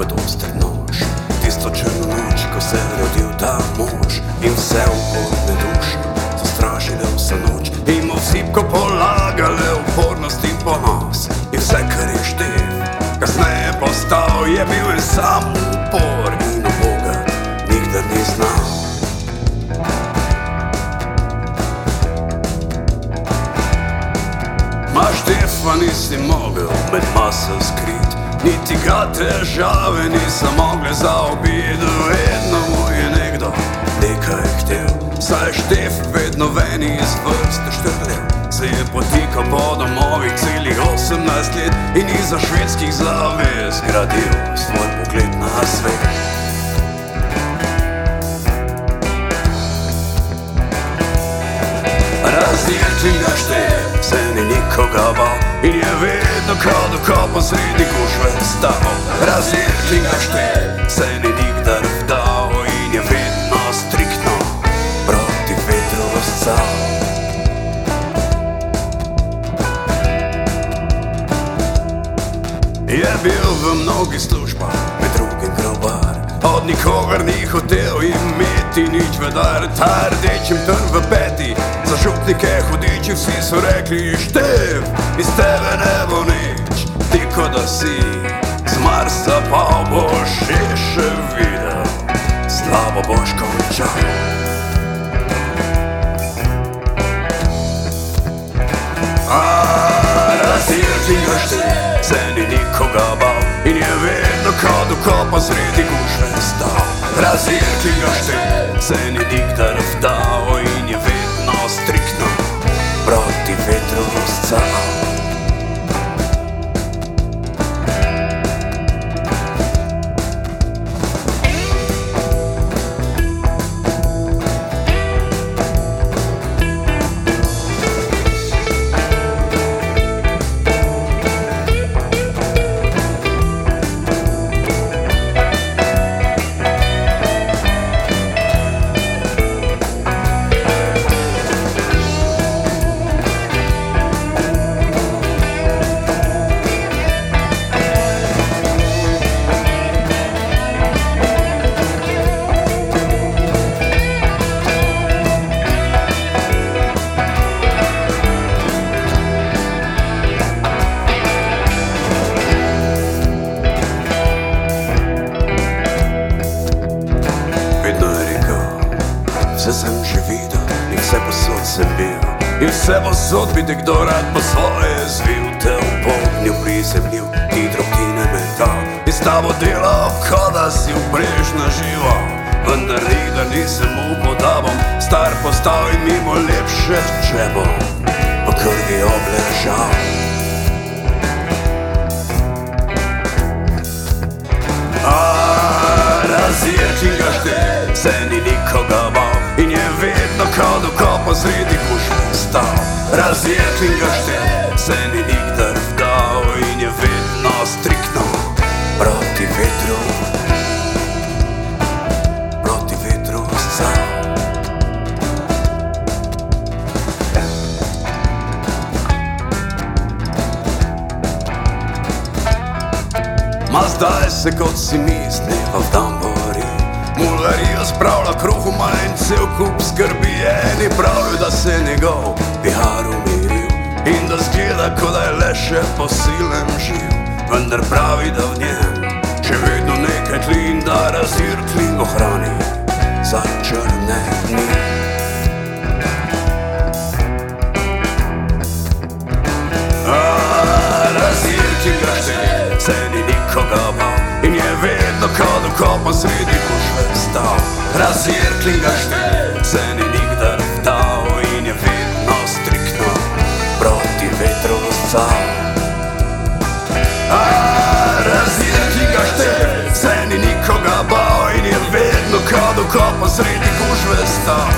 kot oster nož. Tisto črno noč, ko se je rodil ta mož in vse uporne duše so stražile vso noč in osipko polagale upornost in ponos. In vse, kar je štev, kasneje postal je bil in sam upor in oboga nikdar ni znal. Maš tefa nisi mogel med maso skriti niti ga težave nisem mogel zaobiti, vedno mu je nekdo nekaj htel. Saj štef vedno veni iz vrste štrlev, se je potikal po domovih celih 18 let in iza švedskih zavez gradil svoj pogled na svet. Razdirti ga šte, se ni nikoga bal. In je vedno kao do kopa sredi gužve stal Razdirti ga šte, se ni nikdar vdal. In je vedno striktno proti vetru vzcal Je bil v mnogih službah, med drugim grobar. Od nikogar ni hotel imeti nič vedar Ta rdečim trn v peti Za župnike hudiči vsi so rekli Štev, iz tebe ne bo nič. Ti ko da si z Marsa pa boš še še videl. Slabo boš končal Razdirti ga šte, se ni nikoga bal. In je vedno kao do kopa sredi gužve stal. Razdirti ga šte, se ni nikdar vdal In vetru posod sem bil. In vse posod bi te kdo rad po svoje zvil, te upomnil, prizemljil, ti drobtine metal. In s tabo delal, kot da si vprežna živo. Vendar nikdar nisem upal, da bom star postal in mimo lepše, če bom po krvi obležal. Razjeti ga šte, se ni nikoga bal In je vedno kao Razjeti ga šte, se ni nikdar vdal In je vedno striktno proti vetru. Proti vetru scal Ma zdaj se kot si misli v dan bori Mularija spravlja kruhu manj cel kup skrbi. Eni pravijo, da se je njegov še posilen živ Vendar pravi, da v njem še vedno nekaj tli In da razir klin ohrani za črne dni. Razirki ga šte, se ni nikoga bal In je vedno kao do kopa sredi gužve stal Razirki ga šte, do kopa sredi